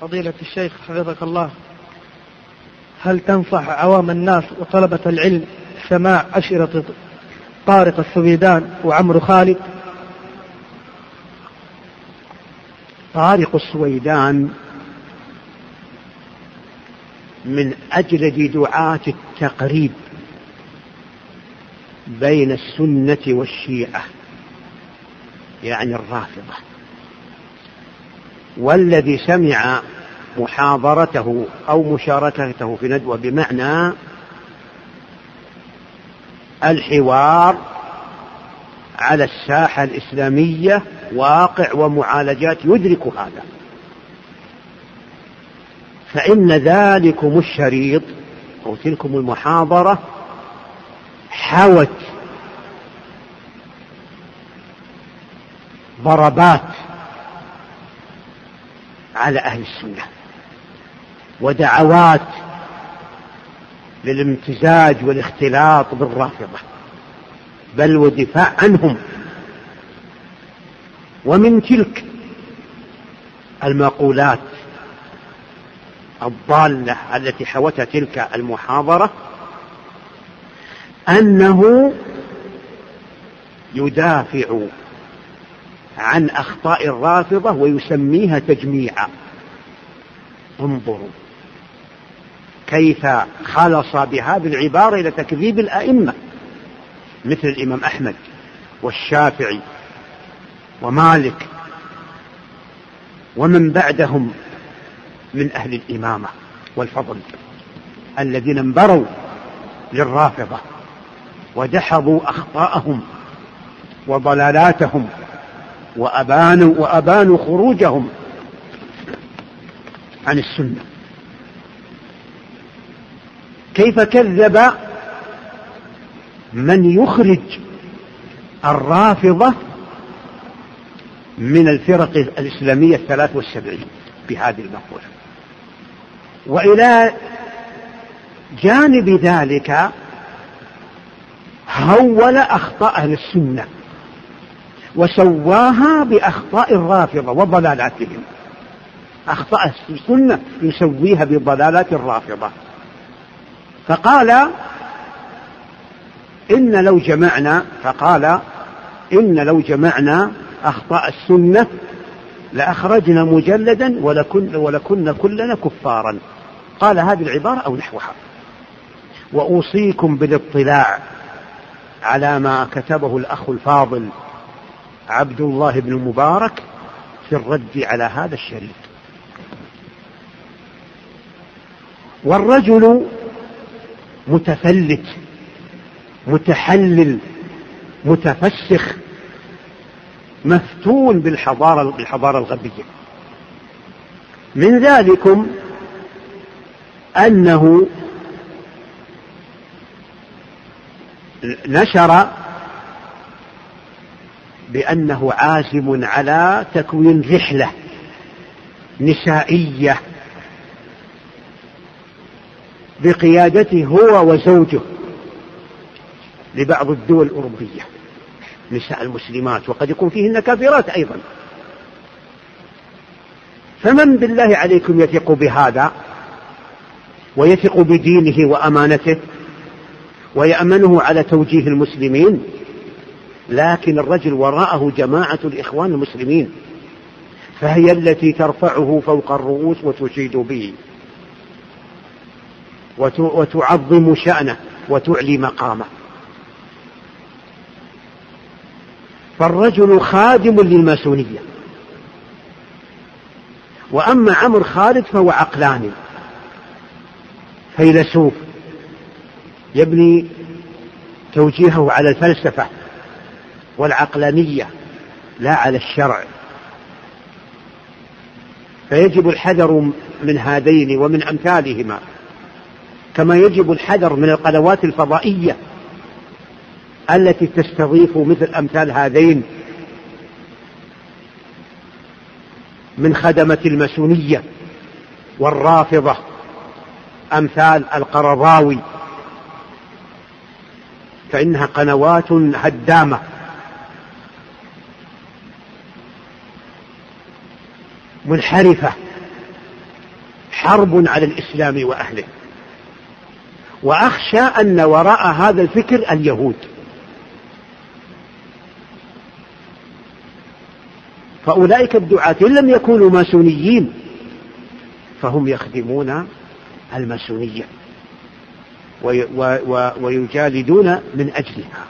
فضيلة الشيخ حفظك الله هل تنصح عوام الناس وطلبة العلم سماع أشرطة طارق السويدان وعمرو خالد؟ طارق السويدان من أجلد دعاة التقريب بين السنة والشيعة يعني الرافضة. والذي سمع محاضرته أو مشاركته في ندوة بمعنى الحوار على الساحة الإسلامية واقع ومعالجات يدرك هذا. فإن ذلكم الشريط أو تلكم المحاضرة حوت ضربات على أهل السنة. ودعوات للامتزاج والاختلاط بالرافضة. بل ودفاع عنهم. ومن تلك المقولات الضالة التي حوتها تلك المحاضرة أنه يدافع عن أخطاء الرافضة ويسميها تجميعا. انظروا كيف خلص بهذه العبارة إلى تكذيب الأئمة مثل الإمام أحمد والشافعي ومالك ومن بعدهم من أهل الإمامة والفضل الذين انبروا للرافضة ودحضوا أخطاءهم وضلالاتهم وأبانوا وأبانوا خروجهم عن السنة. كيف كذب من يخرج الرافضة من الفرق الإسلامية الثلاث والسبعين بهذه المقولة؟ وإلى جانب ذلك هول أخطاء أهل السنة. وسواها بأخطاء الرافضة وضلالاتهم. أخطاء السنة يسويها بضلالات الرافضة. فقال إن لو جمعنا فقال إن لو جمعنا أخطاء السنة لأخرجنا مجلدا ولكن ولكنا كلنا كفارا. قال هذه العبارة أو نحوها. وأوصيكم بالاطلاع على ما كتبه الأخ الفاضل عبد الله بن مبارك في الرد على هذا الشريط والرجل متفلت متحلل متفسخ مفتون بالحضارة بالحضارة الغربية. من ذلكم أنه نشر بأنه عازم على تكوين رحلة نسائية بقيادته هو وزوجه لبعض الدول الأوروبية نساء المسلمات وقد يكون فيهن كافرات أيضا. فمن بالله عليكم يثق بهذا؟ ويثق بدينه وأمانته؟ ويأمنه على توجيه المسلمين؟ لكن الرجل وراءه جماعة الإخوان المسلمين فهي التي ترفعه فوق الرؤوس وتشيد به وتعظم شأنه وتعلي مقامه. فالرجل خادم للماسونية. وأما عمرو خالد فهو عقلاني فيلسوف. يبني توجيهه على الفلسفة. والعقلانية لا على الشرع. فيجب الحذر من هذين ومن أمثالهما كما يجب الحذر من القنوات الفضائية التي تستضيف مثل أمثال هذين من خدمة الماسونية والرافضة أمثال القرضاوي. فإنها قنوات هدامة. منحرفة حرب على الإسلام وأهله. وأخشى أن وراء هذا الفكر اليهود. فأولئك الدعاة إن لم يكونوا ماسونيين فهم يخدمون الماسونية ويجالدون من أجلها.